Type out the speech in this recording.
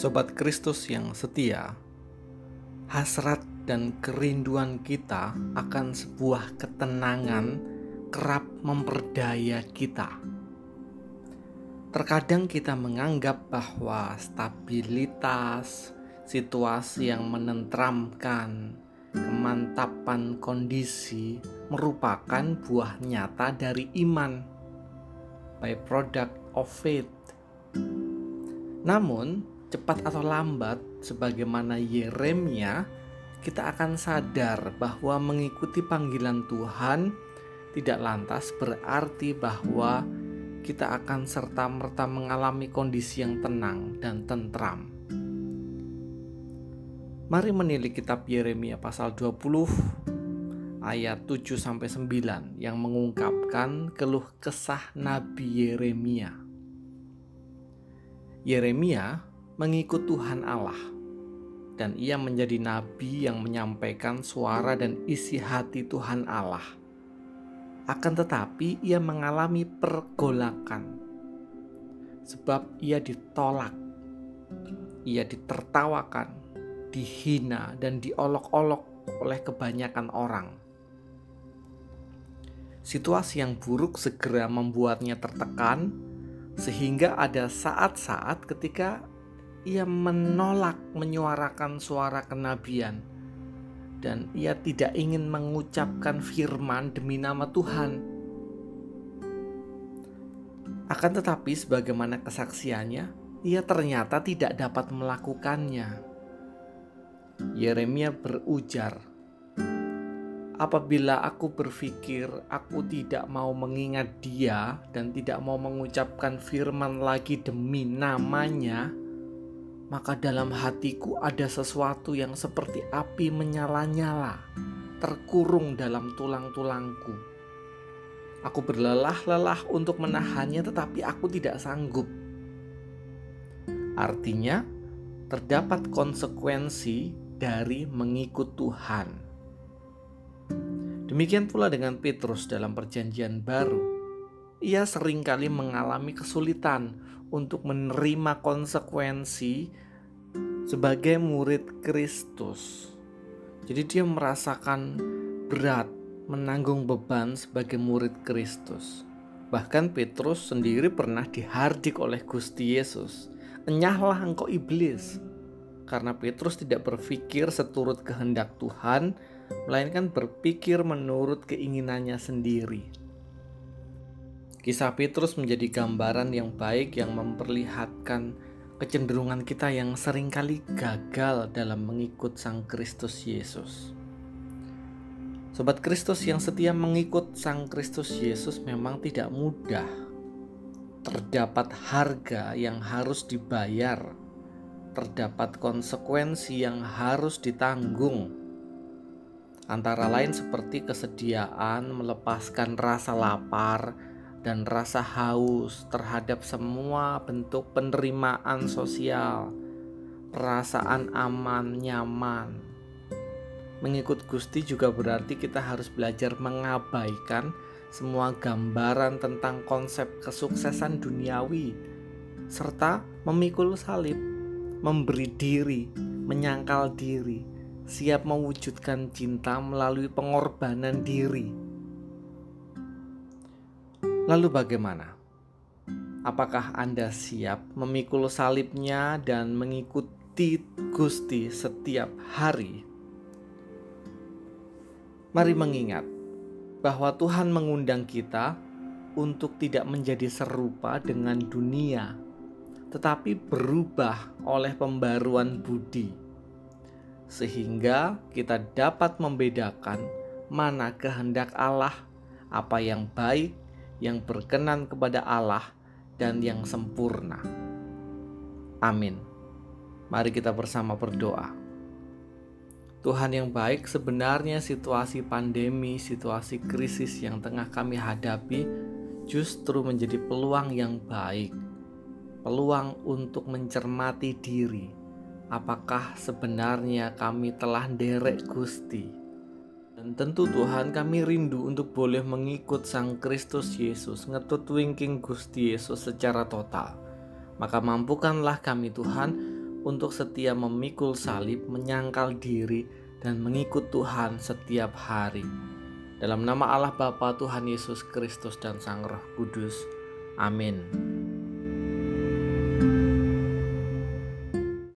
Sobat Kristus yang setia, hasrat dan kerinduan kita akan sebuah ketenangan kerap memperdaya kita. Terkadang kita menganggap bahwa stabilitas, situasi yang menentramkan, kemantapan kondisi merupakan buah nyata dari iman, by product of faith. Namun, cepat atau lambat, sebagaimana Yeremia, kita akan sadar bahwa mengikuti panggilan Tuhan tidak lantas berarti bahwa kita akan serta-merta mengalami kondisi yang tenang dan tentram. Mari menilik kitab Yeremia pasal 20 ayat 7 sampai 9 yang mengungkapkan keluh kesah Nabi Yeremia. Yeremia mengikut Tuhan Allah. Dan ia menjadi nabi yang menyampaikan suara dan isi hati Tuhan Allah. Akan tetapi ia mengalami pergolakan. Sebab ia ditolak, ia ditertawakan, dihina, dan diolok-olok oleh kebanyakan orang. Situasi yang buruk segera membuatnya tertekan, sehingga ada saat-saat ketika ia menolak menyuarakan suara kenabian dan ia tidak ingin mengucapkan firman demi nama Tuhan. Akan tetapi, sebagaimana kesaksiannya, ia ternyata tidak dapat melakukannya. Yeremia berujar, "Apabila aku berpikir aku tidak mau mengingat Dia dan tidak mau mengucapkan firman lagi demi namanya, maka dalam hatiku ada sesuatu yang seperti api menyala-nyala, terkurung dalam tulang-tulangku. Aku berlelah-lelah untuk menahannya, tetapi aku tidak sanggup. Artinya, terdapat konsekuensi dari mengikut Tuhan. Demikian pula dengan Petrus dalam Perjanjian Baru. Ia sering kali mengalami kesulitan untuk menerima konsekuensi sebagai murid Kristus. Jadi dia merasakan berat menanggung beban sebagai murid Kristus. Bahkan Petrus sendiri pernah dihardik oleh Gusti Yesus. Enyahlah engkau iblis. Karena Petrus tidak berpikir seturut kehendak Tuhan, melainkan berpikir menurut keinginannya sendiri. Kisah Petrus menjadi gambaran yang baik yang memperlihatkan kecenderungan kita yang sering kali gagal dalam mengikut Sang Kristus Yesus. Sobat Kristus yang setia mengikut Sang Kristus Yesus memang tidak mudah. Terdapat harga yang harus dibayar, terdapat konsekuensi yang harus ditanggung. Antara lain seperti kesediaan melepaskan rasa lapar, dan rasa haus terhadap semua bentuk penerimaan sosial, perasaan aman, nyaman. Mengikut Gusti juga berarti kita harus belajar mengabaikan semua gambaran tentang konsep kesuksesan duniawi, serta memikul salib, memberi diri, menyangkal diri, siap mewujudkan cinta melalui pengorbanan diri Lalu bagaimana? Apakah Anda siap memikul salibnya dan mengikuti Gusti setiap hari? Mari mengingat bahwa Tuhan mengundang kita untuk tidak menjadi serupa dengan dunia, tetapi berubah oleh pembaruan budi, sehingga kita dapat membedakan mana kehendak Allah, apa yang baik, yang berkenan kepada Allah dan yang sempurna. Amin. Mari kita bersama berdoa. Tuhan yang baik, sebenarnya situasi pandemi, situasi krisis yang tengah kami hadapi justru menjadi peluang yang baik. Peluang untuk mencermati diri. Apakah sebenarnya kami telah derek Gusti? Dan tentu Tuhan kami rindu untuk boleh mengikut Sang Kristus Yesus, ngetut wingking Gusti Yesus secara total. Maka mampukanlah kami Tuhan untuk setia memikul salib, menyangkal diri, dan mengikut Tuhan setiap hari. Dalam nama Allah Bapa Tuhan Yesus Kristus dan Sang Roh Kudus. Amin.